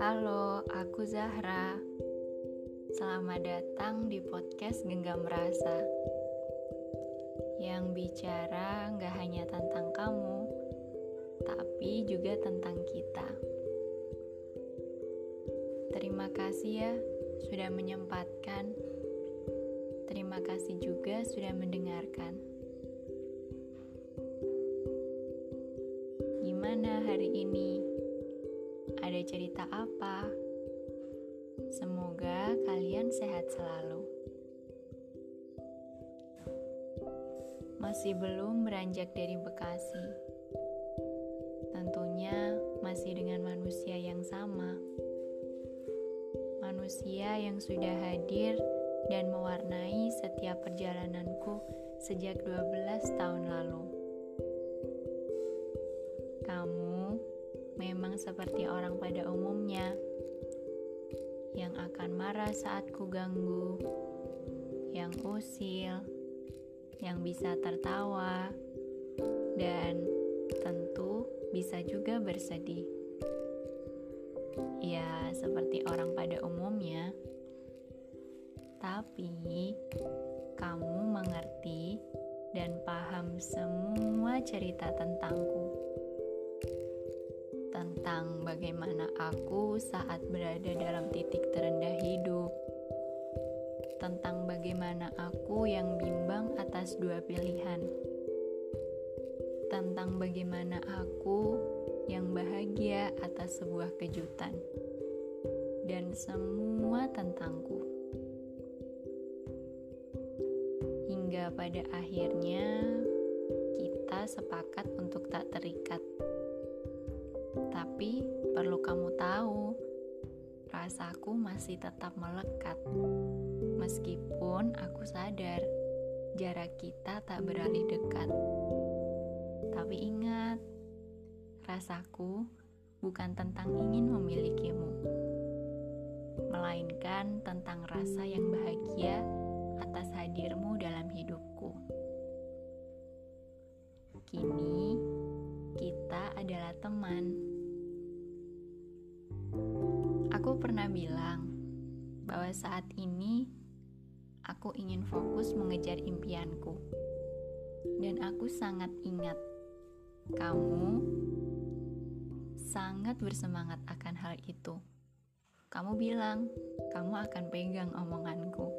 Halo, aku Zahra. Selamat datang di podcast Genggam Rasa. Yang bicara nggak hanya tentang kamu, tapi juga tentang kita. Terima kasih ya sudah menyempatkan. Terima kasih juga sudah mendengarkan. Gimana hari ini? Ada cerita apa? Semoga kalian sehat selalu. Masih belum beranjak dari Bekasi. Tentunya masih dengan manusia yang sama manusia yang sudah hadir dan mewarnai setiap perjalananku sejak 12 tahun lalu. Kamu memang seperti orang pada umumnya yang akan marah saat ku ganggu, yang usil, yang bisa tertawa, dan tentu bisa juga bersedih. Ya, seperti orang pada umumnya. Tapi kamu mengerti dan paham semua cerita tentangku. Tentang bagaimana aku saat berada dalam titik terendah hidup. Tentang bagaimana aku yang bimbang atas dua pilihan. Tentang bagaimana aku yang bahagia atas sebuah kejutan, dan semua tentangku. Hingga pada akhirnya, kita sepakat untuk tak terikat. Tapi perlu kamu tahu, rasaku masih tetap melekat. Meskipun aku sadar jarak kita tak beralih dekat. Tapi ingat, Rasaku bukan tentang ingin memilikimu, melainkan tentang rasa yang bahagia atas hadirmu dalam hidupku. Kini kita adalah teman. Aku pernah bilang bahwa saat ini aku ingin fokus mengejar impianku, dan aku sangat ingat kamu sangat bersemangat akan hal itu. Kamu bilang kamu akan pegang omonganku.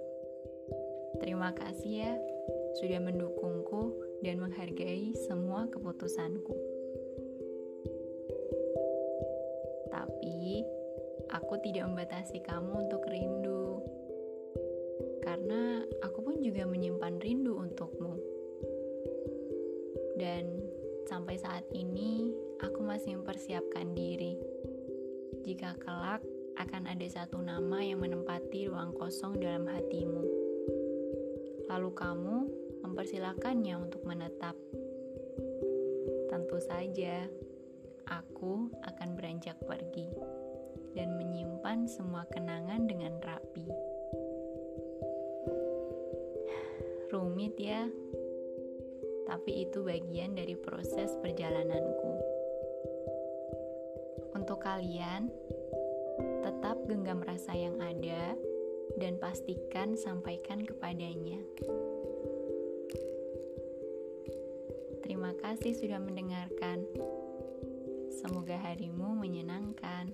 Terima kasih ya sudah mendukungku dan menghargai semua keputusanku. Tapi aku tidak membatasi kamu untuk rindu. Karena aku pun juga menyimpan rindu untukmu. Dan sampai saat ini aku masih mempersiapkan diri. Jika kelak akan ada satu nama yang menempati ruang kosong dalam hatimu. Lalu kamu mempersilahkannya untuk menetap. Tentu saja, aku akan beranjak pergi dan menyimpan semua kenangan dengan rapi. Rumit ya, tapi itu bagian dari proses perjalananku. Untuk kalian, tetap genggam rasa yang ada dan pastikan sampaikan kepadanya. Terima kasih sudah mendengarkan. Semoga harimu menyenangkan.